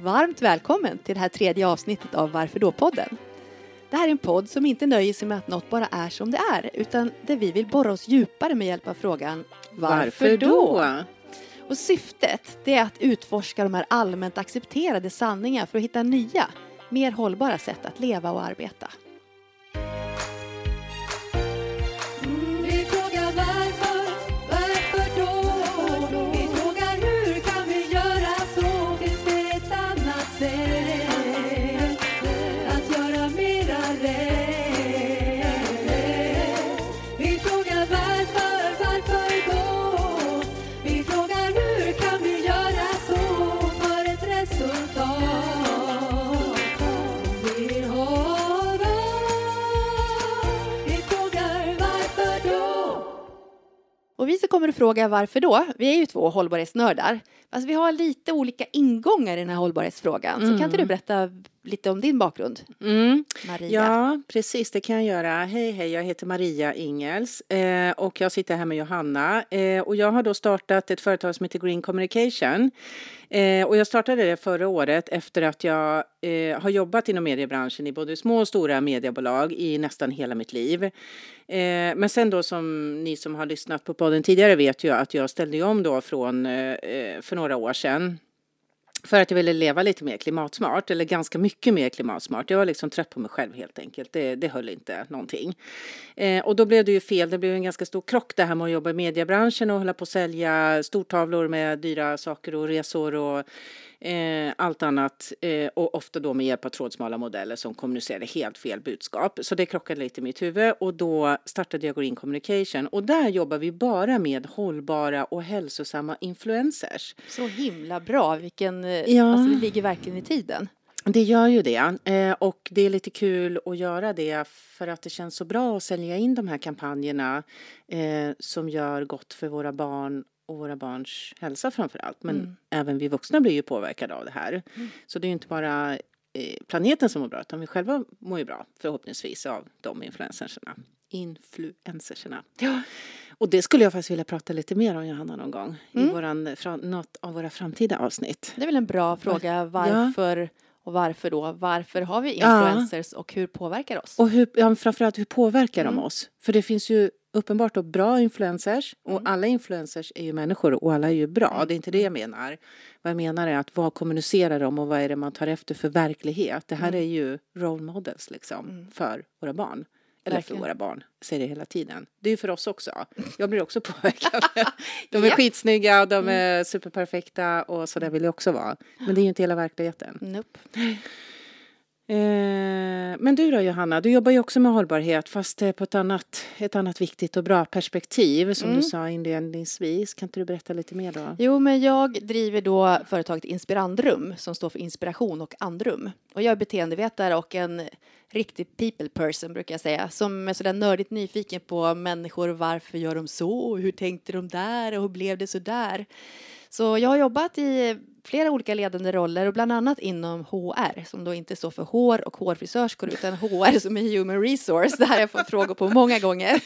Varmt välkommen till det här tredje avsnittet av Varför då-podden. Det här är en podd som inte nöjer sig med att något bara är som det är, utan där vi vill borra oss djupare med hjälp av frågan Varför, då? Och syftet det är att utforska de här allmänt accepterade sanningarna för att hitta nya, mer hållbara sätt att leva och arbeta. Kommer att fråga varför då, vi är ju två hållbarhetsnördar. Alltså vi har lite olika ingångar i den här hållbarhetsfrågan. Så kan inte du berätta lite om din bakgrund, Mm. Maria? Ja, precis, det kan jag göra. Hej, hej, jag heter Maria Ingels eh, och jag sitter här med Johanna. Eh, och jag har då startat ett företag som heter Green Communication. Eh, och jag startade det förra året efter att jag eh, har jobbat inom mediebranschen i både små och stora mediebolag i nästan hela mitt liv. Eh, men sen då som ni som har lyssnat på podden tidigare vet ju att jag ställde om då från eh, för några år sedan för att jag ville leva lite mer klimatsmart, eller ganska mycket mer klimatsmart. Jag var liksom trött på mig själv helt enkelt. Det, det höll inte någonting. Eh, och då blev det ju fel. Det blev en ganska stor krock det här med att jobba i mediebranschen och hålla på att sälja stortavlor med dyra saker och resor och eh, allt annat. Eh, och ofta då med hjälp av trådsmala modeller som kommunicerade helt fel budskap. Så det krockade lite i mitt huvud och då startade jag Green Communication. Och där jobbar vi bara med hållbara och hälsosamma influencers. Så himla bra, vilken, eh, Ja. alltså det ligger verkligen i tiden. Det gör ju det. Eh, och det är lite kul att göra det för att det känns så bra att sälja in de här kampanjerna eh, som gör gott för våra barn och våra barns hälsa framför allt. Men Mm. även vi vuxna blir ju påverkade av det här. Så det är ju inte bara eh, planeten som mår bra utan vi själva mår ju bra förhoppningsvis av de influencerserna. Influencerserna. Ja. Och det skulle jag faktiskt vilja prata lite mer om Johanna någon gång Mm. i våran, fra, något av våra framtida avsnitt. Det är väl en bra fråga, varför och varför då? Varför har vi Ja. influencers och hur påverkar oss? Och hur, ja, framförallt hur påverkar Mm. de oss? För det finns ju uppenbart då bra influencers och Mm. alla influencers är ju människor och alla är ju bra. Det är inte det jag menar. Vad jag menar är att vad kommunicerar de och vad är det man tar efter för verklighet? Det här Mm. är ju role models liksom Mm. för våra barn. Eller Verkligen. för våra barn, säger det hela tiden. Det är ju för oss också. Jag blir också påverkad. De är Ja. skitsnygga och de Mm. är superperfekta och så där vill jag också vara. Men det är ju inte hela verkligheten. Nope. Eh, men du då Johanna, du jobbar ju också med hållbarhet fast eh, på ett annat, ett annat viktigt och bra perspektiv som Mm. du sa inledningsvis. Kan inte du berätta lite mer då? Jo, men jag driver då företaget Inspirandrum som står för inspiration och andrum. Och jag är beteendevetare och en riktig people person brukar jag säga som är sådär nördigt nyfiken på människor. Varför gör de så? Hur tänkte de där? Och hur blev det så där? Så jag har jobbat i flera olika ledande roller och bland annat inom HR som då inte står för hår och hårfrisörskor utan HR som är human resource. Det här har jag fått frågor på många gånger.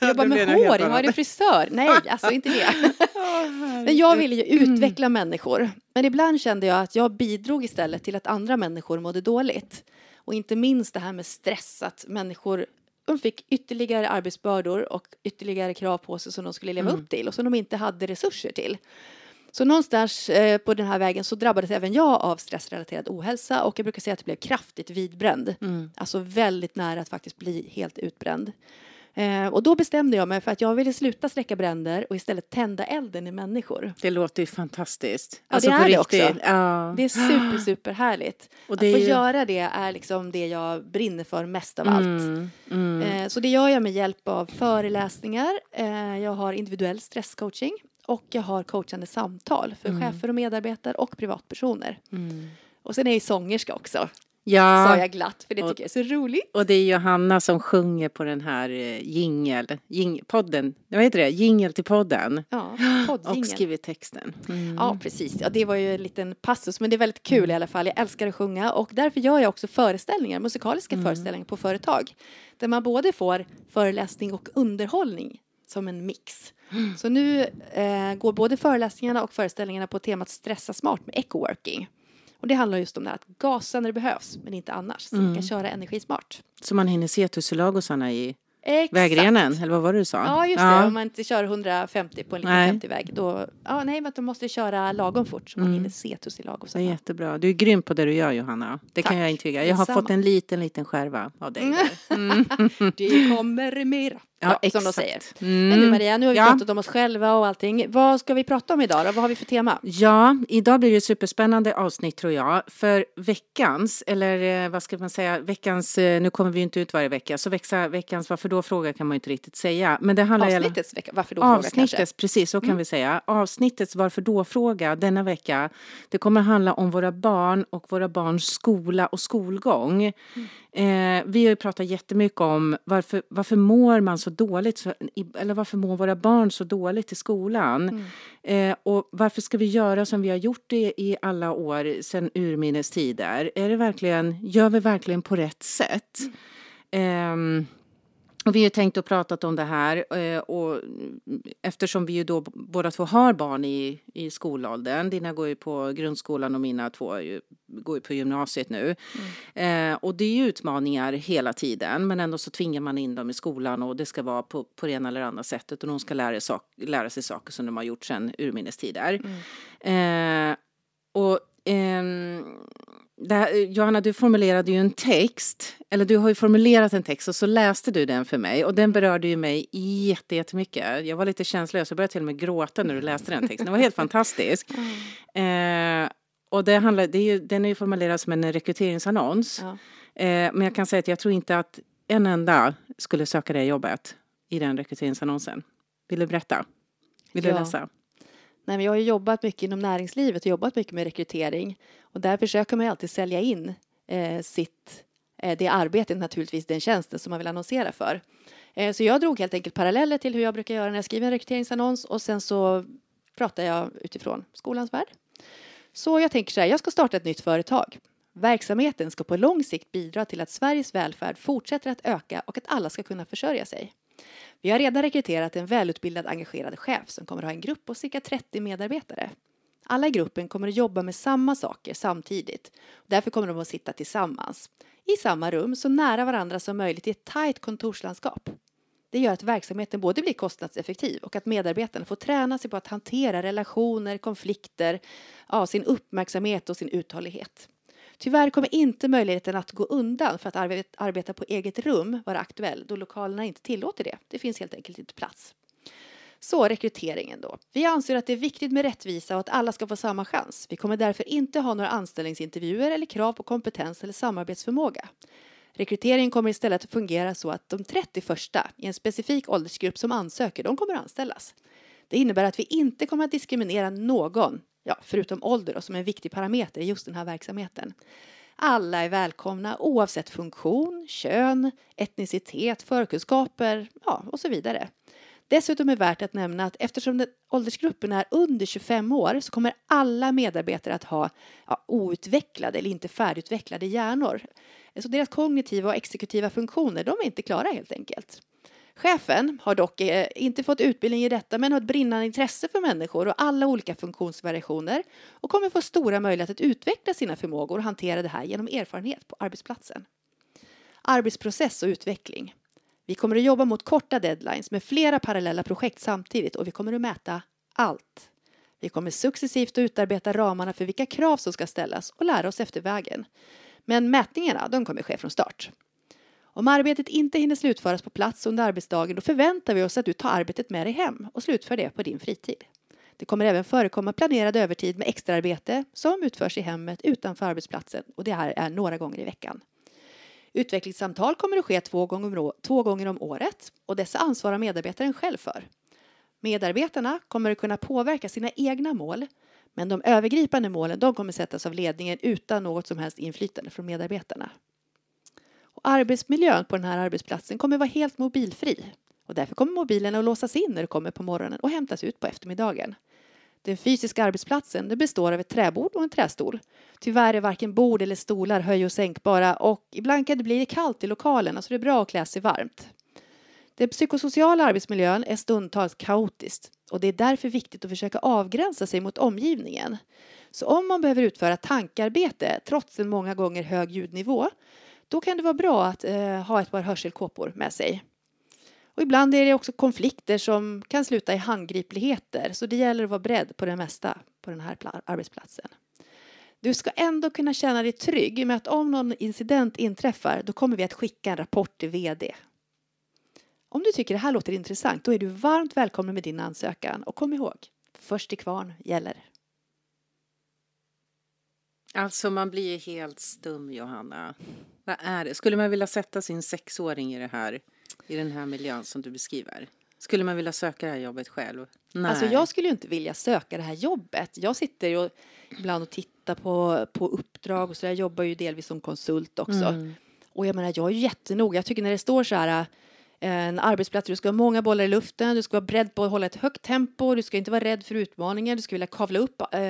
Jag det med hår, jag annat. är frisör. Nej, alltså inte det. Men jag ville ju utveckla människor. Men ibland kände jag att jag bidrog istället till att andra människor mådde dåligt. Och inte minst det här med stress, att människor de fick ytterligare arbetsbördor och ytterligare krav på sig som de skulle leva upp till och som de inte hade resurser till. Så någonstans eh, på den här vägen så drabbades även jag av stressrelaterad ohälsa och jag brukar säga att jag blev kraftigt vidbränd. Mm. Alltså väldigt nära att faktiskt bli helt utbränd. Eh, och då bestämde jag mig för att jag ville sluta släcka bränder och istället tända elden i människor. Det låter ju fantastiskt. Alltså, Ja, det på är det riktigt. också. Ja. Det är super, super härligt. Och Att det är få ju- göra det är liksom det jag brinner för mest av allt. Mm, mm. Eh, Så det gör jag med hjälp av föreläsningar, eh, jag har individuell stresscoaching och jag har coachande samtal för chefer och medarbetare och privatpersoner. Mm. Och sen är jag sångerska också, sa Ja, jag glatt, för det Och- tycker jag är så roligt. och det är Johanna som sjunger på den här eh, jingel, jing, podden, vad heter det, jingel till podden. Ja, Och poddjingeln. skrivit texten. Mm. Ja, precis. Ja, det var ju en liten passus, men det är väldigt kul i alla fall. Jag älskar att sjunga och därför gör jag också föreställningar, musikaliska föreställningar på företag. Där man både får föreläsning och underhållning som en mix. Så nu eh, går både föreläsningarna och föreställningarna på temat stressa smart med ecoworking. Och det handlar just om det här att gasa när det behövs, men inte annars. Så Mm. man kan köra energismart. Så man hinner se tussilagosarna i Exakt. vägrenen, eller vad var det du sa? Ja, just det. Om man inte kör 150 på en liten Nej. 50-väg, då, ja, nej, men då måste köra lagom fort så man Mm. hinner se tussilagosarna. jättebra. Du är grym på det du gör Johanna. Det kan Tack. jag intyga. Jag har Detsamma. fått en liten, liten skärva av dig. Mm. Mm. Det kommer mera. Ja, Ja, som de säger. Mm. Men nu Maria, nu har vi Ja. pratat om oss själva och allting. Vad ska vi prata om idag då? Vad har vi för tema? Ja, idag blir det ett superspännande avsnitt tror jag. För veckans, eller eh, vad ska man säga, veckans, eh, nu kommer vi ju inte ut varje vecka, så vexa, veckans varför då-fråga kan man ju inte riktigt säga. Men det handlar Avsnittets vecka. Varför då? Fråga kanske. Avsnittets, precis så kan vi säga. Avsnittets varför då-fråga denna vecka. Det kommer handla om våra barn och våra barns skola och skolgång. Eh, vi har ju pratat jättemycket om varför, varför mår man så dåligt, så, eller varför mår våra barn så dåligt i skolan? Eh, och varför ska vi göra som vi har gjort det i alla år sedan urminnes tider? Är det verkligen, gör vi verkligen på rätt sätt? Ehm, och vi har tänkt och pratat om det här eh, och eftersom vi ju då båda två har barn i, i skolåldern. Dina går ju på grundskolan och mina två ju, går ju på gymnasiet nu. Eh, och det är ju utmaningar hela tiden men ändå så tvingar man in dem i skolan och det ska vara på, på det ena eller andra sättet och de ska lära, sak, lära sig saker som de har gjort sedan urminnes tider. Eh, och det här, Johanna, du formulerade ju en text, eller du har ju formulerat en text och så läste du den för mig och den berörde ju mig jätte- jättemycket. Jag var lite känslös, jag började till och med gråta när du läste den texten. Det var helt fantastisk. Eh, och det handlar, det är ju, den är ju formulerad som en rekryteringsannons. Ja. Eh, men jag kan säga att jag tror inte att en enda skulle söka det jobbet i den rekryteringsannonsen. Vill du berätta? Vill du Ja. läsa? Nej, men jag har ju jobbat mycket inom näringslivet och jobbat mycket med rekrytering. Och där försöker man ju alltid sälja in eh, sitt, eh, det arbetet, naturligtvis den tjänsten som man vill annonsera för. Eh, så jag drog helt enkelt paralleller till hur jag brukar göra när jag skriver en rekryteringsannons och sen så pratar jag utifrån skolans värld. Så jag tänker så här, jag ska starta ett nytt företag. Verksamheten ska på lång sikt bidra till att Sveriges välfärd fortsätter att öka och att alla ska kunna försörja sig. Vi har redan rekryterat en välutbildad engagerad chef som kommer att ha en grupp på cirka 30 medarbetare. Alla i gruppen kommer att jobba med samma saker samtidigt. Därför kommer de att sitta tillsammans i samma rum så nära varandra som möjligt i ett tajt kontorslandskap. Det gör att verksamheten både blir kostnadseffektiv och att medarbetarna får träna sig på att hantera relationer, konflikter, ja, sin uppmärksamhet och sin uthållighet. Tyvärr kommer inte möjligheten att gå undan för att arbeta på eget rum vara aktuell då lokalerna inte tillåter det. Det finns helt enkelt inte plats. Så rekryteringen då. Vi anser att det är viktigt med rättvisa och att alla ska få samma chans. Vi kommer därför inte ha några anställningsintervjuer eller krav på kompetens eller samarbetsförmåga. Rekryteringen kommer istället att fungera så att de 30 första i en specifik åldersgrupp som ansöker, de kommer att anställas. Det innebär att vi inte kommer att diskriminera någon, ja, förutom ålder då, som är en viktig parameter i just den här verksamheten. Alla är välkomna oavsett funktion, kön, etnicitet, förkunskaper ja, och så vidare. Dessutom är värt att nämna att eftersom den, åldersgruppen är under 25 år så kommer alla medarbetare att ha ja, outvecklade eller inte färdigutvecklade hjärnor. Så deras kognitiva och exekutiva funktioner de är inte klara helt enkelt. Chefen har dock eh, inte fått utbildning i detta men har ett brinnande intresse för människor och alla olika funktionsvariationer och kommer få stora möjligheter att utveckla sina förmågor och hantera det här genom erfarenhet på arbetsplatsen. Arbetsprocess och utveckling. Vi kommer att jobba mot korta deadlines med flera parallella projekt samtidigt och vi kommer att mäta allt. Vi kommer successivt att utarbeta ramarna för vilka krav som ska ställas och lära oss efter vägen. Men mätningarna, de kommer ske från start. Om arbetet inte hinner slutföras på plats under arbetsdagen då förväntar vi oss att du tar arbetet med dig hem och slutför det på din fritid. Det kommer även förekomma planerad övertid med extraarbete som utförs i hemmet utanför arbetsplatsen och det här är några gånger i veckan. Utvecklingssamtal kommer att ske två gånger, om, året och dessa ansvarar medarbetaren själv för. Medarbetarna kommer att kunna påverka sina egna mål men de övergripande målen de kommer sättas av ledningen utan något som helst inflytande från medarbetarna. Arbetsmiljön på den här arbetsplatsen kommer vara helt mobilfri och därför kommer mobilerna att låsas in när du kommer på morgonen och hämtas ut på eftermiddagen. Den fysiska arbetsplatsen det består av ett träbord och en trästol. Tyvärr är varken bord eller stolar höj och sänkbara och ibland kan det bli kallt i lokalen så det är bra att klä sig varmt. Den psykosociala arbetsmiljön är stundtals kaotisk och det är därför viktigt att försöka avgränsa sig mot omgivningen. Så om man behöver utföra tankarbete trots en många gånger hög ljudnivå då kan det vara bra att eh, ha ett par hörselkåpor med sig. Och ibland är det också konflikter som kan sluta i handgripligheter så det gäller att vara beredd på det mesta på den här arbetsplatsen. Du ska ändå kunna känna dig trygg med att om någon incident inträffar då kommer vi att skicka en rapport till VD. Om du tycker det här låter intressant då är du varmt välkommen med din ansökan och kom ihåg, först till kvarn gäller. Alltså man blir ju helt stum Johanna. Vad är det? Skulle man vilja sätta sin sexåring i det här, i den här miljön som du beskriver? Skulle man vilja söka det här jobbet själv? Nej. Alltså jag skulle ju inte vilja söka det här jobbet. Jag sitter ju ibland och tittar på, på uppdrag och så jag jobbar ju delvis som konsult också. Mm. Och jag menar, jag är ju jättenoga. Jag tycker när det står så här en arbetsplats, du ska ha många bollar i luften, du ska vara beredd på att hålla ett högt tempo, du ska inte vara rädd för utmaningar, du ska vilja kavla upp eh,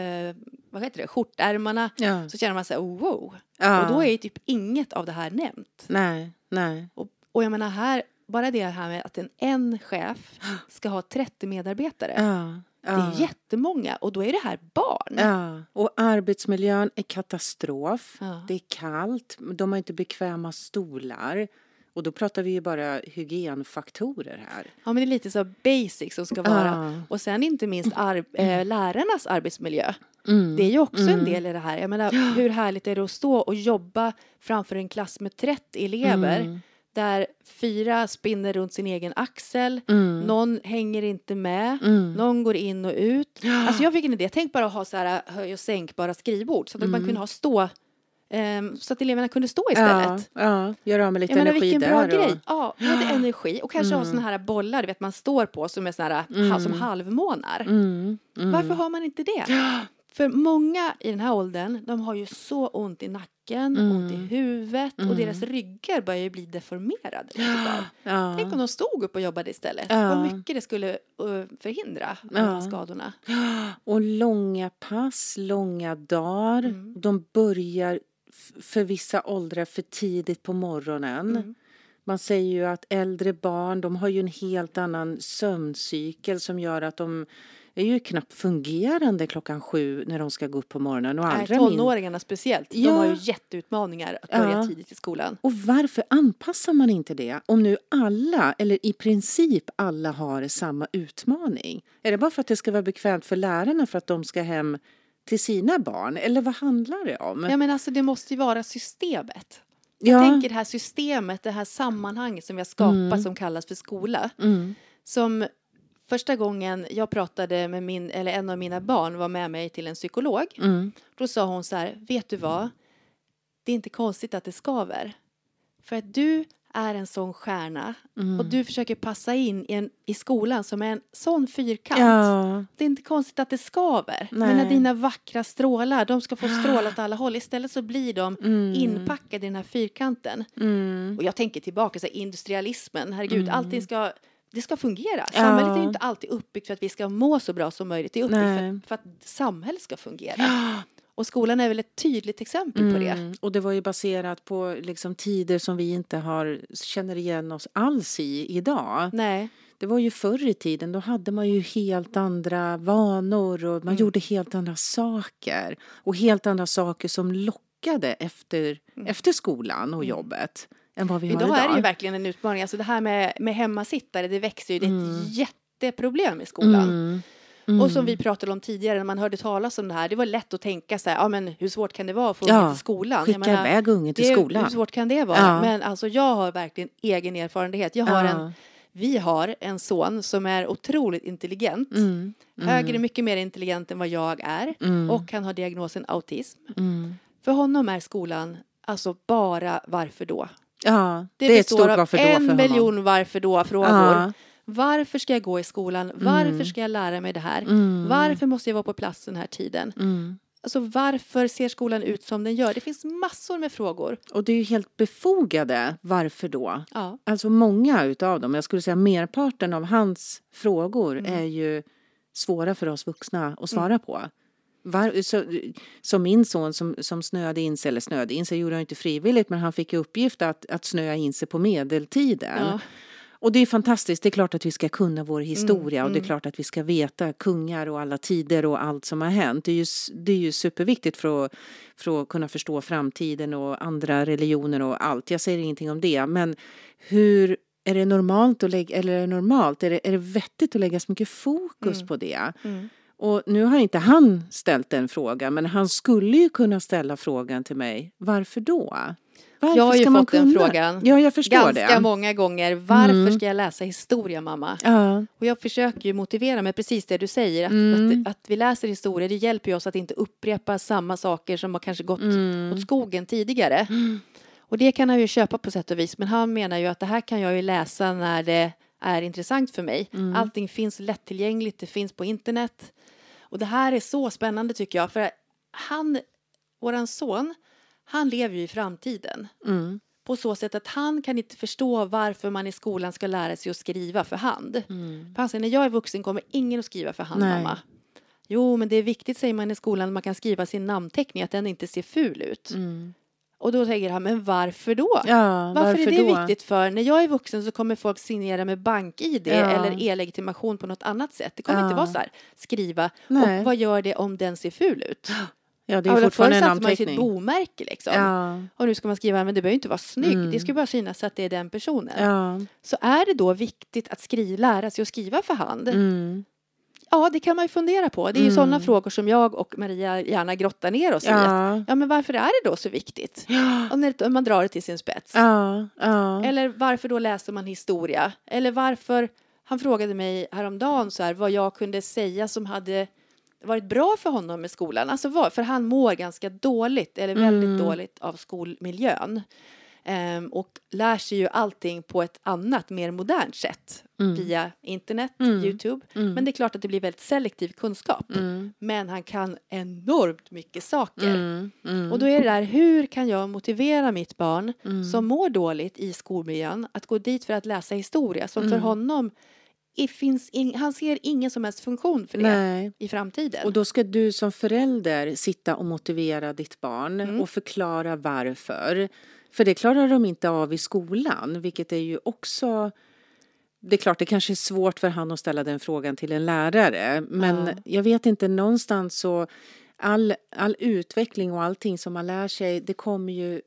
vad heter det, skjortärmarna. Ja. Så känner man sig oh, wow. Ja. Och då är ju typ inget av det här nämnt. Nej, nej. Och, och jag menar här, bara det här med att en, en chef ska ha 30 medarbetare. Ja. Det är jättemånga och då är det här barn. Ja, och arbetsmiljön är katastrof. Ja. Det är kallt, de har inte bekväma stolar. Och då pratar vi ju bara hygienfaktorer här. Ja, men det är lite så basic som ska vara. Och sen inte minst ar- eh, lärarnas arbetsmiljö. Mm. Det är ju också en del i det här. Jag menar, hur härligt är det att stå och jobba framför en klass med 30 elever Mm. där fyra spinner runt sin egen axel, Mm. någon hänger inte med, Mm. någon går in och ut. Alltså jag fick en idé, tänk bara att ha så här höj och sänkbara skrivbord så att man kunde ha stå, ehm, så att eleverna kunde stå istället. Ja, ja, gör av med lite Jag energi vilken där. bra och- grej. Ja, både energi och kanske ha såna här bollar du vet man står på som är såna här ha- som halvmånar. Mm. Mm. Varför har man inte det? För många i den här åldern, de har ju så ont i nacken, Mm. ont i huvudet och deras ryggar börjar ju bli deformerade. Ja. Tänk om de stod upp och jobbade istället. Ja. Vad mycket det skulle eh, förhindra de här Ja. skadorna. Och långa pass, långa dagar. Mm. De börjar för vissa åldrar för tidigt på morgonen. Mm. Man säger ju att äldre barn de har ju en helt annan sömncykel som gör att de är ju knappt fungerande klockan sju när de ska gå upp på morgonen. Och Nej, andra min- tonåringarna speciellt, de Ja. har ju jätteutmaningar att börja Ja. tidigt i skolan. Och varför anpassar man inte det? Om nu alla, eller i princip alla, har samma utmaning. Är det bara för att det ska vara bekvämt för lärarna för att de ska hem till sina barn? Eller vad handlar det om? Ja men alltså det måste ju vara systemet. Jag tänker det här systemet, det här sammanhanget som vi har skapat som kallas för skola. Mm. Som första gången jag pratade med min, eller en av mina barn var med mig till en psykolog. Mm. Då sa hon så här, vet du vad? Det är inte konstigt att det skaver. För att du är en sån stjärna Mm. och du försöker passa in i, en, i skolan som är en sån fyrkant. Ja. Det är inte konstigt att det skaver. Men Nej. när dina vackra strålar, de ska få stråla åt alla håll. Istället så blir de Mm. inpackade i den här fyrkanten. Mm. Och jag tänker tillbaka så här, industrialismen, herregud, Mm. allting ska det ska fungera. Ja. Samhället är ju inte alltid uppbyggt för att vi ska må så bra som möjligt. Det är uppbyggt för, för att samhället ska fungera. Och skolan är väl ett tydligt exempel på det. Mm. Och det var ju baserat på liksom tider som vi inte har, känner igen oss alls i idag. Nej, Det var ju förr i tiden, då hade man ju helt andra vanor och man gjorde helt andra saker. Och helt andra saker som lockade efter, efter skolan och jobbet än vad vi har idag, idag. är det ju verkligen en utmaning. Alltså det här med, med hemmasittare, det växer ju. Det är Mm. ett jätteproblem i skolan. Mm. Mm. Och som vi pratade om tidigare när man hörde talas om det här, det var lätt att tänka så här, ja men hur svårt kan det vara att få Ja, ungen till skolan? Skicka menar, iväg ungen till det, skolan. Hur svårt kan det vara? Ja. Men alltså jag har verkligen egen erfarenhet. Jag har Ja. en, vi har en son som är otroligt intelligent. Mm. Mm. Högre, mycket mer intelligent än vad jag är. Mm. Och han har diagnosen autism. Mm. För honom är skolan alltså bara varför då? Ja, det, Det, är ett stort varför då en för honom. miljon varför då-frågor. Ja. Varför ska jag gå i skolan? Varför ska jag lära mig det här? Mm. Varför måste jag vara på plats den här tiden? Mm. Alltså varför ser skolan ut som den gör? Det finns massor med frågor. Och det är ju helt befogade varför då. Ja, Alltså många utav dem, jag skulle säga merparten av hans frågor Mm. är ju svåra för oss vuxna att svara på. Var, så, som min son som, som snöade in sig, eller snöade in sig gjorde han inte frivilligt men han fick i uppgift att, att snöa in sig på medeltiden. ja. Och det är fantastiskt. Det är klart att vi ska kunna vår historia och det är mm. klart att vi ska veta kungar och alla tider och allt som har hänt. Det är ju, det är ju superviktigt för att, för att kunna förstå framtiden och andra religioner och allt. Jag säger ingenting om det. Men hur är det normalt att lägga, eller är det normalt, är det, är det vettigt att lägga så mycket fokus Mm. på det? Mm. Och nu har inte han ställt den frågan, men han skulle ju kunna ställa frågan till mig. Varför då? Varför Jag har ju fått den frågan Ja, jag förstår Ganska det. många gånger. Varför Mm. ska jag läsa historia, mamma? Ja, Och jag försöker ju motivera med precis det du säger. Att, Mm. att, att vi läser historia, det hjälper ju oss att inte upprepa samma saker som har kanske gått mm. åt skogen tidigare. Och det kan han ju köpa på sätt och vis. Men han menar ju att det här kan jag ju läsa när det är intressant för mig. Mm. Allting finns lättillgängligt, det finns på internet. Och det här är så spännande tycker jag. För han, våran son, han lever ju i framtiden. Mm. På så sätt att han kan inte förstå varför man i skolan ska lära sig att skriva för hand. Mm. För han säger, när jag är vuxen kommer ingen att skriva för hand, Nej. mamma. Jo, men det är viktigt, säger man i skolan, att man kan skriva sin namnteckning, att den inte ser ful ut. Mm. Och då tänker han, men varför då? Ja, varför, varför, är det då? viktigt för? När jag är vuxen så kommer folk signera med bank-id Ja. eller e-legitimation på något annat sätt. Det kommer Ja. inte vara så här, skriva, Nej. och vad gör det om den ser ful ut? Ja, det är förr fortfarande en satte man sitt namnteckning. bomärke liksom. Ja, Och nu ska man skriva, men det behöver inte vara snygg, Mm. det ska bara synas att det är den personen. ja. Så är det då viktigt att skriva, lära sig att skriva för hand? Mm. Ja, det kan man ju fundera på. Det är ju Mm. sådana frågor som jag och Maria gärna grottar ner oss i. Att, Ja. Ja, men varför är det då så viktigt? Ja. Om när- man drar det till sin spets. Ja. Ja. Eller varför då läser man historia? Eller varför, han frågade mig häromdagen så här, vad jag kunde säga som hade varit bra för honom med skolan. Alltså vad, för han mår ganska dåligt, eller väldigt Mm. dåligt av skolmiljön. Ehm, och lär sig ju allting på ett annat, mer modernt sätt. Mm. Via internet, Mm. Youtube. Mm. Men det är klart att det blir väldigt selektiv kunskap. Mm. Men han kan enormt mycket saker. Mm. Mm. Och då är det där, hur kan jag motivera mitt barn som mår dåligt i skolmiljön att gå dit för att läsa historia som för honom in, han ser ingen som helst funktion för det Nej. i framtiden. Och då ska du som förälder sitta och motivera ditt barn Mm. och förklara varför. För det klarar de inte av i skolan, vilket är ju också... Det är klart, det kanske är svårt för han att ställa den frågan till en lärare, men Ja. jag vet inte, någonstans så... All, all utveckling och allting som man lär sig, det kommer ju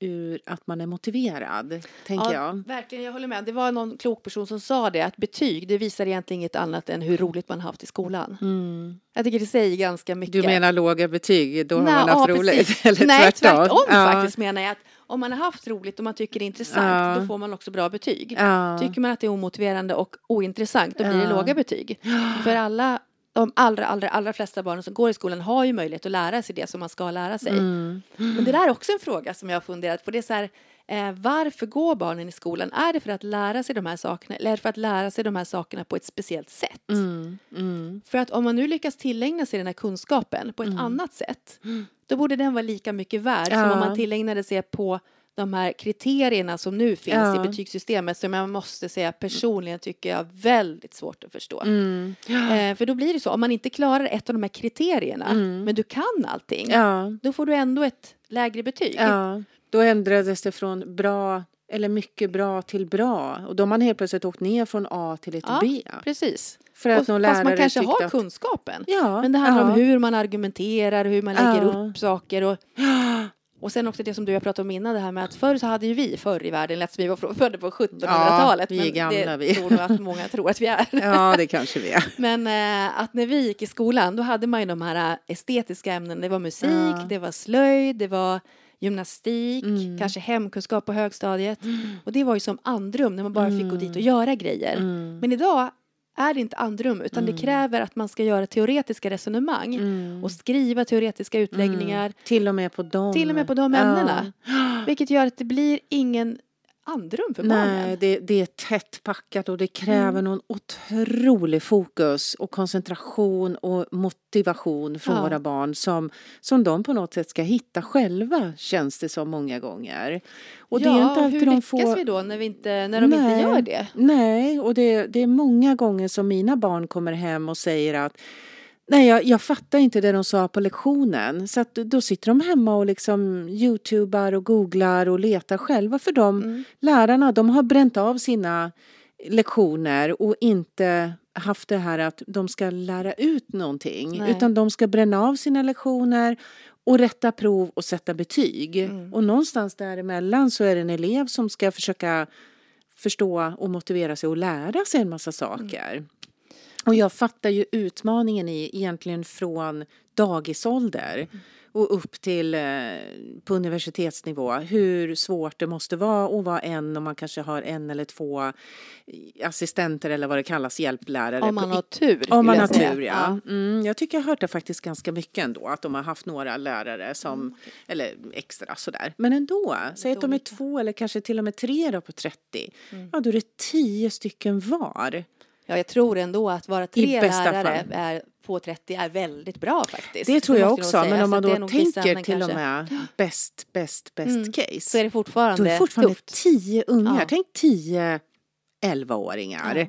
ur att man är motiverad, tänker ja, jag. Verkligen, jag håller med. Det var någon klok person som sa det, att betyg, det visar egentligen inget annat än hur roligt man haft i skolan. Mm. Jag tycker det säger ganska mycket. Du menar låga betyg, då har Nej, man haft ja, roligt? Eller Nej, tvärtom? tvärtom Ja. faktiskt menar jag att om man har haft roligt och man tycker det är intressant, Ja. då får man också bra betyg. Ja. Tycker man att det är omotiverande och ointressant, då blir det låga betyg. För alla, de allra, allra, allra flesta barnen som går i skolan har ju möjlighet att lära sig det som man ska lära sig. Mm. Men det där är också en fråga som jag har funderat på. Det är så här, eh, varför går barnen i skolan? Är det för att lära sig de här sakerna eller är det för att lära sig de här sakerna på ett speciellt sätt? Mm. Mm. För att om man nu lyckas tillägna sig den här kunskapen på ett annat sätt, då borde den vara lika mycket värd som Ja. om man tillägnade sig på de här kriterierna som nu finns Ja. i betygssystemet som jag måste säga personligen tycker jag är väldigt svårt att förstå. Mm. Eh, för då blir det så, om man inte klarar ett av de här kriterierna, Mm. men du kan allting, Ja, då får du ändå ett lägre betyg. Då ändrades det från bra eller mycket bra till bra. Och då har man helt plötsligt åkt ner från A till ett Ja, B. Precis. För att Och, någon fast man kanske har att... kunskapen. Ja, Men det handlar ja. om hur man argumenterar, hur man lägger Ja. upp saker och Och sen också det som du har pratat om innan, det här med att förr så hade ju vi förr i världen, lät som vi var födda på 1700-talet. Ja, vi är gamla, det vi. tror nog att många tror att vi är. Ja, det kanske vi är. Men eh, att när vi gick i skolan, då hade man ju de här eh, estetiska ämnena. Det var musik, Ja. det var slöjd, det var gymnastik, Mm. kanske hemkunskap på högstadiet. Och det var ju som andrum när man bara fick gå dit och göra grejer. Mm. Men idag är det inte andrum utan det kräver att man ska göra teoretiska resonemang Mm. och skriva teoretiska utläggningar. Till och med på dem. Till och med på de ämnena. Vilket gör att det blir ingen andrum för Nej, barnen. det, det är tätt packat och det kräver Mm. någon otrolig fokus och koncentration och motivation från Ja. våra barn som, som de på något sätt ska hitta själva, känns det som många gånger. Och det ja, är inte alltid hur de lyckas får... vi då när, vi inte, när de inte Nej. gör det? Nej, och det, det är många gånger som mina barn kommer hem och säger att Nej, jag, jag fattar inte det de sa på lektionen. Så att då sitter de hemma och liksom youtubar och googlar och letar själva för de Mm. lärarna, de har bränt av sina lektioner och inte haft det här att de ska lära ut någonting Nej. utan de ska bränna av sina lektioner och rätta prov och sätta betyg. Mm. Och någonstans däremellan så är det en elev som ska försöka förstå och motivera sig och lära sig en massa saker. Och jag fattar ju utmaningen i egentligen från dagisålder och upp till eh, på universitetsnivå hur svårt det måste vara att vara en och man kanske har en eller två eh, assistenter eller vad det kallas, hjälplärare. Om man har tur. om man har tur, ja. Mm, jag tycker jag har hört det faktiskt ganska mycket ändå, att de har haft några lärare som, Mm, eller extra sådär. Men ändå, säg att de är två eller kanske till och med tre då på 30. Mm. Ja, då är det tio stycken var. Ja, jag tror ändå att vara tre bästa lärare är, på 30 är väldigt bra faktiskt. Det tror jag måste också, men om man det är då tänker till och kanske. med bäst, bäst, bäst Mm. case. Så är det fortfarande, då är det fortfarande tufft. tio ungar. Ja. Tänk tio elvaåringar Ja.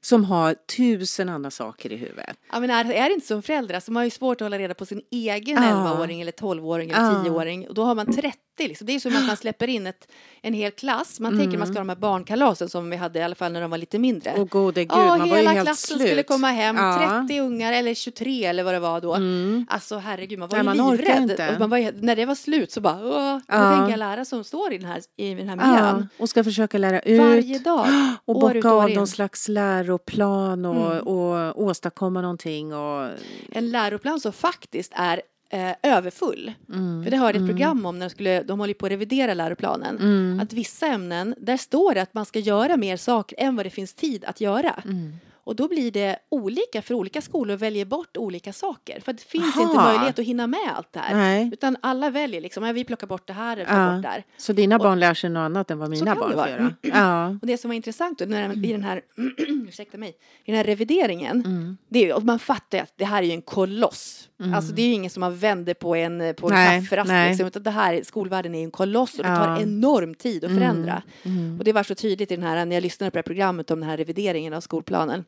som har tusen andra saker i huvudet. Ja, men är, är det inte som föräldrar man har ju svårt att hålla reda på sin egen Ja. 11-åring eller 12-åring eller Ja. 10-åring och då har man 30 liksom. Det är som att man släpper in ett, en hel klass. Man Mm. tänker man ska ha de här barnkalasen som vi hade i alla fall när de var lite mindre. Och gode gud, Ja, man var ju hela helt klassen slut. skulle komma hem, Ja. 30 ungar eller 23 eller vad det var då. Mm. Alltså herregud, man var Nej, ju man livrädd. Och man var, när det var slut så bara, åh, Ja. vad tänker jag lära som står i den här, i den här Ja, miljön? och ska försöka lära ut. Varje dag, och år bocka av in. någon slags läroplan och, Mm. och åstadkomma någonting. Och, En läroplan som faktiskt är eh, överfull. mm, För det hörde jag ett mm, program om när de, skulle, de håller på att revidera läroplanen. Mm, Att vissa ämnen, där står det att man ska göra mer saker än vad det finns tid att göra. mm. Och då blir det olika för olika skolor väljer bort olika saker. För det finns Aha. inte möjlighet att hinna med allt det här. Nej, Utan alla väljer liksom, ja, vi plockar bort det här eller plockar Ja. bort det här. så dina Och- barn lär sig något annat än vad mina barn får göra? Ja. Och det som var intressant då, när, i den här, ursäkta mig, i den här revideringen, Mm. det är, och man fattar ju att det här är ju en koloss. Mm. Alltså det är ju ingen som man vänder på en, på en Nej, kafferast nej. liksom, utan det här, skolvärlden är ju en koloss och det tar enorm tid att förändra. Mm. Och det var så tydligt i den här, när jag lyssnade på det här programmet om den här revideringen av skolplanen,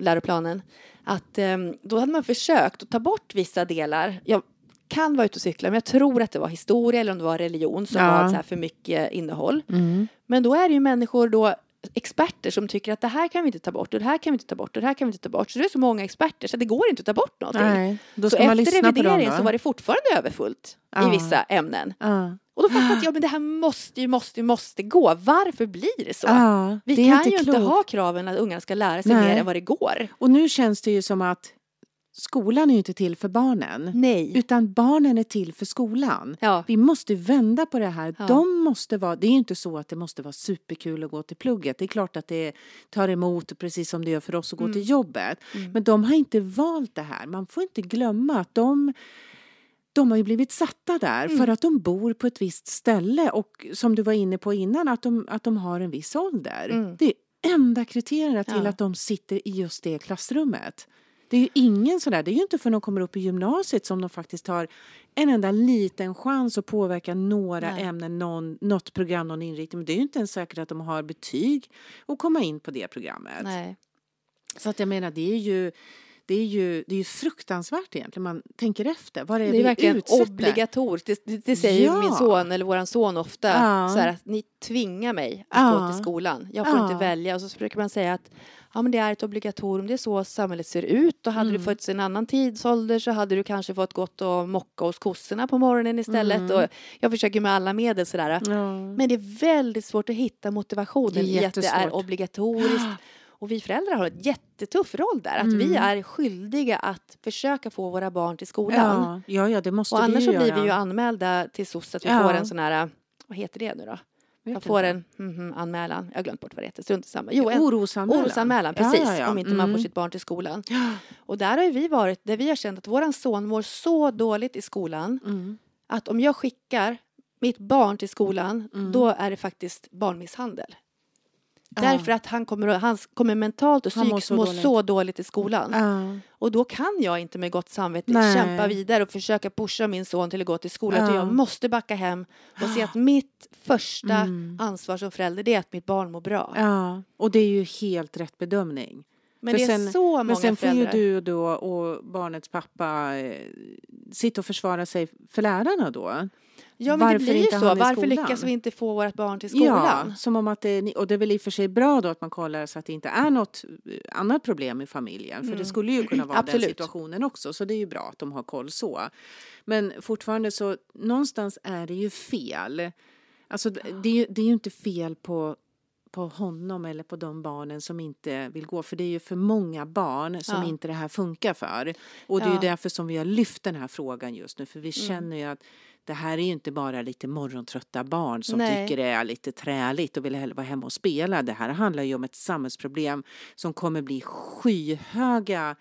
läroplanen, att ehm, då hade man försökt att ta bort vissa delar. Jag kan vara ute och cykla, men jag tror att det var historia eller om det var religion som Ja. var så här för mycket innehåll. Mm. Men då är det ju människor då experter som tycker att det här kan vi inte ta bort och det här kan vi inte ta bort och det här kan vi inte ta bort. Så det är så många experter så det går inte att ta bort någonting. Nej, så efter revideringen så var det fortfarande överfullt Ja. i vissa ämnen. Ja. Och då fattade jag, men det här måste ju, måste ju, måste gå. Varför blir det så? Ja, Vi det kan inte ju inte klokt. ha kraven att ungarna ska lära sig Nej. mer än vad det går. Och nu känns det ju som att skolan är ju inte till för barnen. Nej. Utan barnen är till för skolan. Ja. Vi måste vända på det här. Ja. De måste vara, det är ju inte så att det måste vara superkul att gå till plugget. Det är klart att det tar emot precis som det gör för oss att gå Mm. till jobbet. Mm. Men de har inte valt det här. Man får inte glömma att de, de har ju blivit satta där Mm. för att de bor på ett visst ställe och som du var inne på innan att de, att de har en viss ålder. Mm. Det är enda kriterierna till Ja. att de sitter i just det klassrummet. Det är ju ingen sådär, det är ju inte för de kommer upp i gymnasiet som de faktiskt har en enda liten chans att påverka några Nej. ämnen, någon, något program, någon inriktning. Men det är ju inte ens säkert att de har betyg och komma in på det programmet. Nej. Så att jag menar, det är ju, det är ju, det är ju fruktansvärt egentligen. Man tänker efter. Vad är det, Det är verkligen utsätter? obligatoriskt. Det, det, det säger Ja. min son eller våran son ofta. Ja. Så här att ni tvingar mig att Ja. gå till skolan. Jag får inte välja. Och så brukar man säga att ja, men det är ett obligatorium. Det är så samhället ser ut. Och hade Mm. du fötts i en annan tidsålder så hade du kanske fått gått och mocka hos kossorna på morgonen istället. Mm. Och jag försöker med alla medel sådär. Men det är väldigt svårt att hitta motivationen i att det är obligatoriskt. Och vi föräldrar har en jättetuff roll där. Att vi Mm. är skyldiga att försöka få våra barn till skolan. Ja, ja, ja, det måste Och annars vi så ju blir göra. vi ju anmälda till SOS att vi Ja. får en sån här, vad heter det nu då? Vet Man får en mhm, anmälan, jag har glömt bort vad det heter, strunt samma. Jo, en Orosanmälan. orosanmälan, Ja, precis, ja, ja. om inte man får Mm. sitt barn till skolan. Ja. Och där har vi varit, där vi har känt att våran son mår så dåligt i skolan Mm. att om jag skickar mitt barn till skolan, Mm. då är det faktiskt barnmisshandel. Ja. Därför att han kommer, han kommer mentalt och psykiskt så må dåligt. så dåligt i skolan. Ja. Och då kan jag inte med gott samvete Nej. kämpa vidare och försöka pusha min son till att gå till skolan. Ja. jag måste backa hem och se att mitt första Mm. ansvar som förälder är att mitt barn mår bra. ja, och det är ju helt rätt bedömning. Men För det är sen- så många Men sen får ju du då och barnets pappa eh, sitta och försvara sig för lärarna då. Ja, men det varför blir ju så. Varför lyckas vi inte få vårt barn till skolan? Ja, som om att det, och det är väl i och för sig bra då att man kollar så att det inte är något eh, annat problem i familjen. För det skulle ju kunna vara den Mm. Situationen också. Så det är ju bra att de har koll så. Men fortfarande så någonstans är det ju fel. Alltså det det är ju, det är ju inte fel på på honom eller på de barnen som inte vill gå. För det är ju för många barn som Ja. inte det här funkar för. Och det är ju Ja. Mm. därför som vi har lyft den här frågan just nu. För vi känner ju att det här är ju inte bara lite morgontrötta barn som Nej. tycker det är lite träligt och vill hellre vara hemma och spela. Det här handlar ju om ett samhällsproblem som kommer bli skyhöga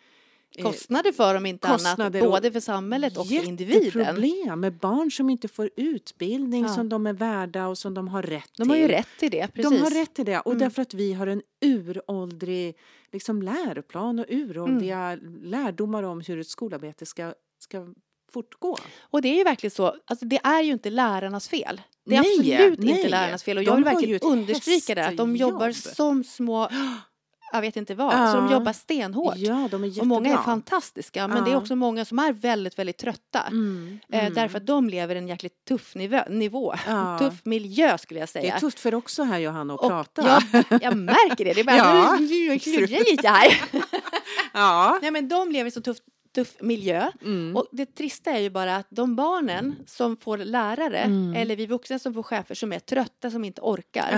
Kostnader för om inte kostnader annat, både för samhället och för individen. jätteproblem med barn som inte får utbildning Ja. som de är värda och som de har rätt De till. har ju rätt till det, precis. De har rätt till det och Mm. därför att vi har en uråldrig liksom, läroplan och uråldriga Mm. lärdomar om hur ett skolarbete ska, ska fortgå. Och det är ju verkligen så, alltså det är ju inte lärarnas fel. Det är Nej, absolut nej. inte lärarnas fel och De jag vill verkligen understryka det, att de jobbar som små, jag vet inte vad, så de Ja. jobbar stenhårt. Ja, de är jättebra. och många är fantastiska, men det är Ja. också många som är väldigt, väldigt trötta. Mm, Eh, mm. därför att de lever en jäkligt tuff nivå, nivå. Ja. tuff miljö skulle jag Det säga. är tufft för också här Johanna att Och prata. jag, jag märker det, det är bara Ja. ja. klurar lite här. ja. Nej men de lever i så tuff, tuff miljö. Mm. Och det trista är ju bara att de barnen som får lärare Mm. eller vi vuxna som får chefer som är trötta, som inte orkar.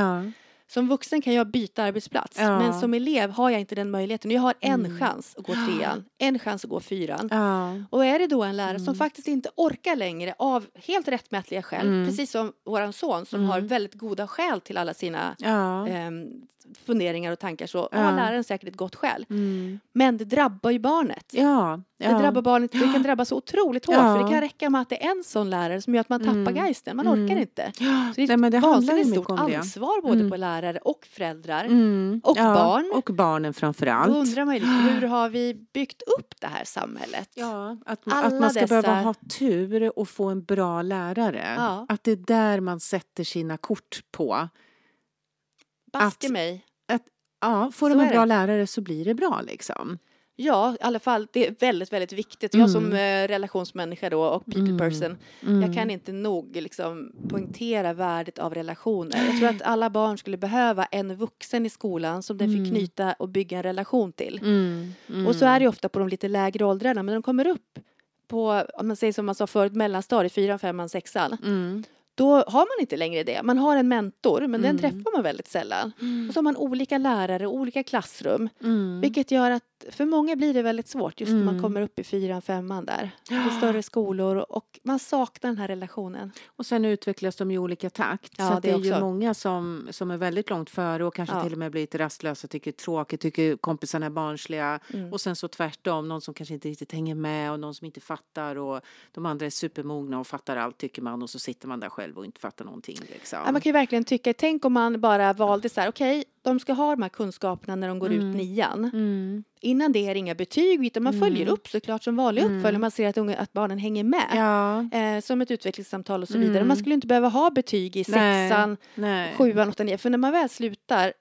Som vuxen kan jag byta arbetsplats Ja. men som elev har jag inte den möjligheten. Jag har en Mm. chans att gå trean, en chans att gå fyran. ja. Och är det då en lärare Mm. som faktiskt inte orkar längre av helt rättmätiga skäl, Mm. precis som våran son som Mm. har väldigt goda skäl till alla sina ja. ehm, funderingar och tankar så har läraren säkert ett gott skäl. Mm. Men det drabbar ju barnet. ja. Det drabbar barnet, det kan drabba så otroligt hårt för det kan räcka med att det är en sån lärare som gör att man tappar Mm. geisten, man Mm. orkar inte. Så det är ett vansinnigt stort ansvar både Mm. på lärare och föräldrar. Mm. Och barn. Och barnen framför Då allt. undrar man ju hur har vi byggt upp det här samhället? Ja, att, Alla att man ska dessa- behöva ha tur och få en bra lärare. Ja. Att det är där man sätter sina kort på. Baske att- mig. Ja, får Så de en bra det. lärare så blir det bra liksom. Ja, i alla fall, det är väldigt, väldigt viktigt. Jag som Mm. eh, relationsmänniska då och people Mm. person, jag kan inte nog liksom poängtera värdet av relationer. Jag tror att alla barn skulle behöva en vuxen i skolan som den Mm. fick knyta och bygga en relation till. Mm. Mm. Och så är det ofta på de lite lägre åldrarna, men när de kommer upp på, om man säger som man sa förut, mellanstadiet, fyran, femman, sexan, Mm. då har man inte längre det. Man har en mentor, men den Mm. träffar man väldigt sällan. Och så har man olika lärare, olika klassrum, Mm. vilket gör att för många blir det väldigt svårt just när man Mm. kommer upp i fyran, femman där. Är större skolor och man saknar den här relationen. Och sen utvecklas de i olika takt. Ja, så det det är ju också. många som, som är väldigt långt före och kanske Ja. till och med blir lite rastlösa, tycker det är tråkigt, tycker kompisarna är barnsliga. Mm. Och sen så tvärtom, någon som kanske inte riktigt hänger med och någon som inte fattar och de andra är supermogna och fattar allt tycker man och så sitter man där själv och inte fattar någonting. Liksom. Ja, man kan ju verkligen tycka, tänk om man bara valde så här, okej, de ska ha de här kunskaperna när de går Mm. ut nian. Mm. Innan det är inga betyg, utan man följer Mm. upp såklart som vanlig Mm. uppföljning. Man ser att, unga, att barnen hänger med. Ja, Eh, som ett utvecklingssamtal och så Mm. vidare. Man skulle inte behöva ha betyg i Nej. sexan, nej. sjuan, åttan, nian. För när man väl slutar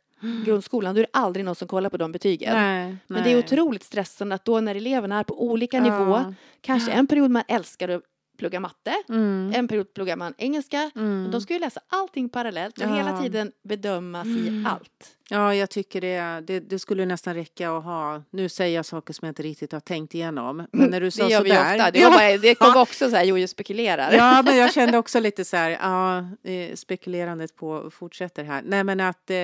grundskolan då är det aldrig någon som kollar på de betygen. Nej, Men det är nej. otroligt stressande att då när eleverna är på olika Ja. nivå, kanske en period man älskar plugga matte, Mm. en period pluggar man engelska. Mm. De ska ju läsa allting parallellt och Ja. hela tiden bedömas i Mm. allt. Ja, jag tycker det, det, det skulle nästan räcka att ha, nu säger jag saker som jag inte riktigt har tänkt igenom, men när du sa Det gör vi sådär. ofta. Det, var bara, det kom också så här, Jojo spekulerar. Ja, men jag kände också lite så här, ja, eh, spekulerandet på fortsätter här. Nej, men att eh,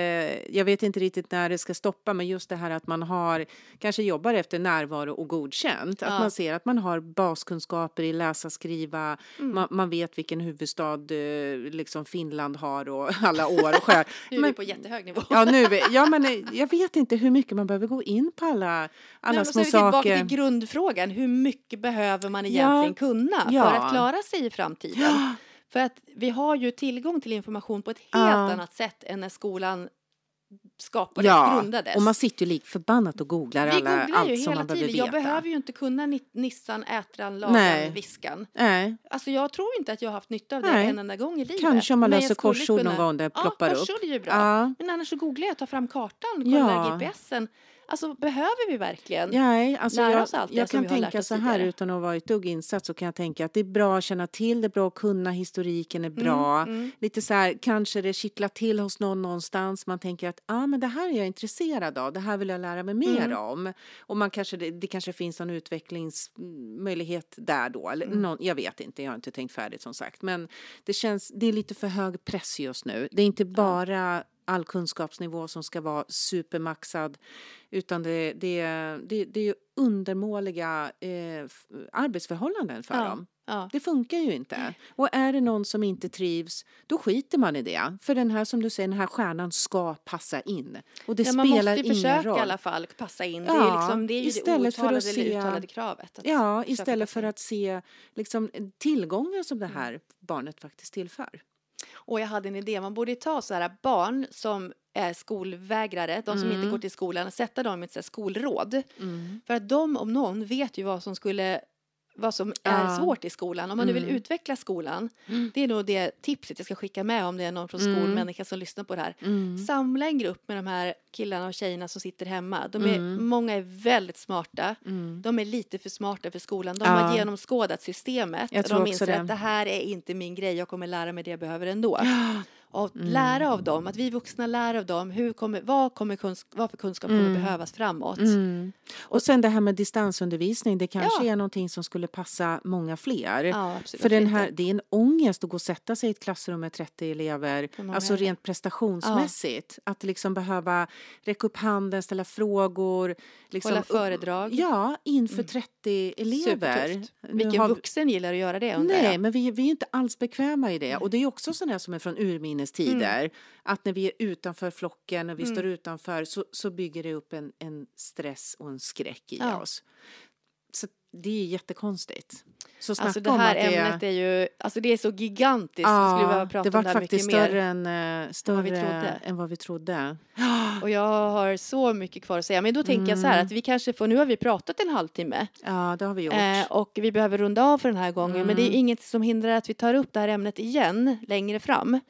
jag vet inte riktigt när det ska stoppa, men just det här att man har, kanske jobbar efter närvaro och godkänt. Att Ja. man ser att man har baskunskaper i läsa, skriva, Mm. man, man vet vilken huvudstad eh, liksom Finland har och alla år och skär. Nu är Men- vi på jättehög nivå. Ja, nu, ja, men eh, jag vet inte hur mycket man behöver gå in på alla, alla Nej, små vi tillbaka saker. till grundfrågan. Hur mycket behöver man Ja. egentligen kunna Ja. för att klara sig i framtiden? För att vi har ju tillgång till information på ett helt Ja. annat sätt än när skolan skapades, Ja, grundades. och man sitter ju lik förbannat och googlar vi alla, googlar allt som man behöver tiden. Jag veta. behöver ju inte kunna Ni- Nissan, Ätran, Nej. Lagan, Viskan. Nej, Alltså jag tror inte att jag har haft nytta av det Nej. en enda gång i livet. kanske om man löser jag korsord någon kunna- gång där det Ja, ploppar upp. korsord är ju bra. Ja. Men annars så googlar jag, tar fram kartan, kollar Ja. GPSen. Alltså behöver vi verkligen? Nej, alltså lära jag, oss allt det jag som kan vi har lärt tänka oss så här tidigare. utan att vara ett dugg insatt så kan jag tänka att det är bra att känna till, det är bra att kunna historiken är bra. mm. Lite så här, kanske det kittlar till hos någon någonstans. Man tänker att ah, men det här är jag intresserad av, det här vill jag lära mig mer Mm. om. Och man kanske, det, det kanske finns någon utvecklingsmöjlighet där då. Eller Mm. någon, jag vet inte, jag har inte tänkt färdigt som sagt. Men det känns, det är lite för hög press just nu. Det är inte bara all kunskapsnivå som ska vara supermaxad utan det, det, det, det är ju undermåliga eh, arbetsförhållanden för Ja. dem. Ja. Det funkar ju inte. Och är det någon som inte trivs, då skiter man i det. För den här, som du säger, den här stjärnan ska passa in. Och det Ja, man spelar måste ju ingen försöka roll. i alla fall passa in. det är, Ja, liksom, det är ju det istället för att outtalade se- eller uttalade kravet. Ja, istället för att se liksom, tillgångar som Mm. det här barnet faktiskt tillför. Och jag hade en idé, man borde ta så här barn som är skolvägrare, de som inte Mm. går till skolan, och sätta dem i ett så här skolråd. För att de om någon vet ju vad som skulle vad som är Ja. svårt i skolan. Om man nu vill Mm. utveckla skolan, Mm. det är nog det tipset jag ska skicka med om det är någon från Mm. skolmänniska som lyssnar på det här. Mm. Samla en grupp med de här killarna och tjejerna som sitter hemma. De är, Mm. Många är väldigt smarta. Mm. De är lite för smarta för skolan. De Ja. har genomskådat systemet. Jag och tror de inser det. att det här är inte min grej. Jag kommer lära mig det jag behöver ändå. Och Mm. lära av dem, att vi vuxna lär av dem. Hur kommer, vad, kommer kunsk, vad för kunskap kommer Mm. behövas framåt? Mm. Och sen det här med distansundervisning, det kanske Ja. är någonting som skulle passa många fler. Ja. För den här, det är en ångest att gå och sätta sig i ett klassrum med 30 elever, alltså rent prestationsmässigt. Att liksom behöva räcka upp handen, ställa frågor. Liksom, Hålla föredrag. Ja, inför Mm. 30 elever. Supertufft. Nu Vilken har vuxen gillar att göra det Nej, jag. men vi, vi är inte alls bekväma i det. Och det är också sådana som är från urminnes tider. Att när vi är utanför flocken och vi Mm. står utanför så, så bygger det upp en, en stress och en skräck i Ja. oss. Så det är jättekonstigt. Så Alltså det om här det ämnet är ju, alltså det är så gigantiskt. vi skulle behöva prata det om var det här faktiskt mycket större, mer. än, eh, större vi trodde. än vad vi trodde. Och jag har så mycket kvar att säga. Men då tänker jag så här Mm. att vi kanske får, nu har vi pratat en halvtimme. Ja, det har vi gjort. Eh, och vi behöver runda av för den här gången. Men det är Mm. inget som hindrar att vi tar upp det här ämnet igen längre fram.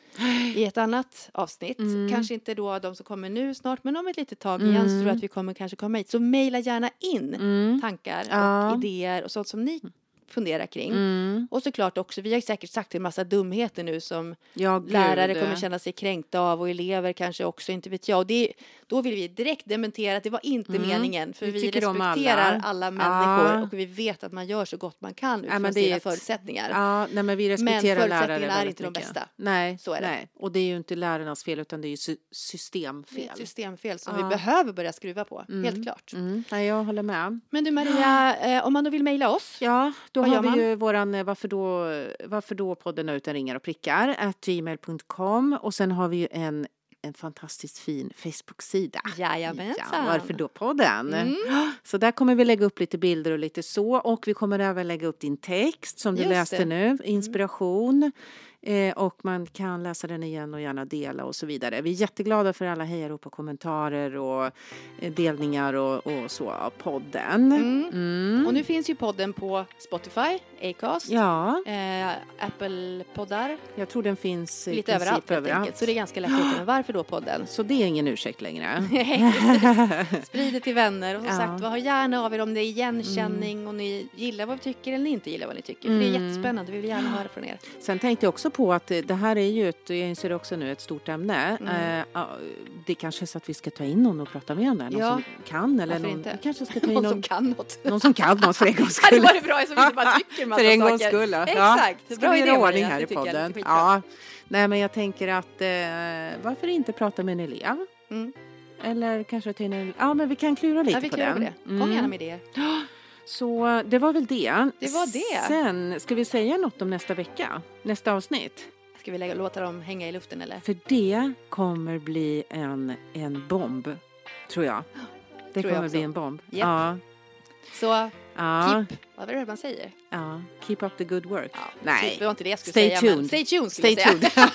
I ett annat avsnitt. Mm. Kanske inte då de som kommer nu snart. Men om ett litet tag igen så tror jag att vi kommer kanske komma hit. Så mejla gärna in Mm. tankar Ja. och idéer och sånt som ni funderar kring. Mm. Och såklart också, vi har säkert sagt en massa dumheter nu som Ja, lärare kommer känna sig kränkta av och elever kanske också, inte vet jag. Och det, då vill vi direkt dementera att det var inte Mm. meningen. För Vi vi, respekterar alla. alla, människor Ja. och vi vet att man gör så gott man kan utifrån men är sina ett- förutsättningar. Ja, nej, men vi respekterar förutsättningarna lärare är inte de mycket. bästa. Nej, Så är det. nej. Och det är ju inte lärarnas fel utan det är ju sy- Det är systemfel. ett systemfel som Ja. vi behöver börja skruva på, Mm. helt klart. Mm. Nej, jag håller med. Men du Maria, eh, om man då vill mejla oss, Ja, då Vad har vi ju våran eh, varför då, varför då podden utan ringar och prickar at gmail.com och sen har vi ju en, en fantastiskt fin Facebook-sida. jajamensan. Ja, varför då podden? Mm. Så där kommer vi lägga upp lite bilder och lite så och vi kommer även lägga upp din text som du Just läste det. Mm. nu, inspiration. Eh, och man kan läsa den igen och gärna dela och så vidare. Vi är jätteglada för alla hejarop och kommentarer och eh, delningar och, och så av podden. Mm. Mm. Och nu finns ju podden på Spotify, Acast, Ja, eh, Apple-poddar, jag tror den finns lite överallt överallt. Så det är ganska lätt att hitta. Men varför då podden? Så det är ingen ursäkt längre. Sprid det till vänner och som Ja. sagt, vad har gärna av er om det är igenkänning och ni gillar vad vi tycker eller inte gillar vad ni tycker. För det är Mm. jättespännande, vi vill gärna höra från er. Sen tänkte jag också på att det här är ju ett, jag inser också nu, ett stort ämne. Mm. Eh, ja, det kanske är så att vi ska ta in någon och prata med om det. Någon Ja. som kan eller Varför någon, inte? vi kanske ska ta in Någon någon, som kan något. någon som kan något för en gångs Det hade skull. varit bra som inte bara tycker massa för en gångs skull. ja. Exakt. Ska Bra vi idé, ordning här Det i podden? Ja. Nej men jag tänker att eh, varför inte prata med en elev? Mm. Eller kanske ta in en... Ja men vi kan klura lite Ja, vi på den. det. Kom Mm. gärna med idéer. Så eh, det var väl det. Det var det. Sen, ska vi säga något om nästa vecka? Nästa avsnitt? Ska vi lägga, låta dem hänga i luften eller? För det kommer bli en, en bomb, tror jag. Det Tror jag kommer också. bli en bomb. Japp. Ja. Så Ja. keep, vad är det man säger? ja. Keep up the good work. Ja, Nej. Det var inte det jag skulle Stay säga. tuned. Men stay tuned skulle Stay jag säga. tuned.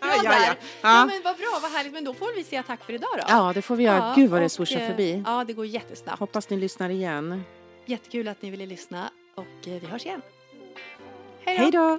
Var ja, ja. där. Ja. Ja. men vad bra, vad härligt. Men då får vi säga tack för idag då. ja, det får vi göra. Gud vad det swooshar eh, förbi. Ja, det går jättesnabbt. Hoppas ni lyssnar igen. Jättekul att ni ville lyssna och eh, vi hörs igen. Hej då!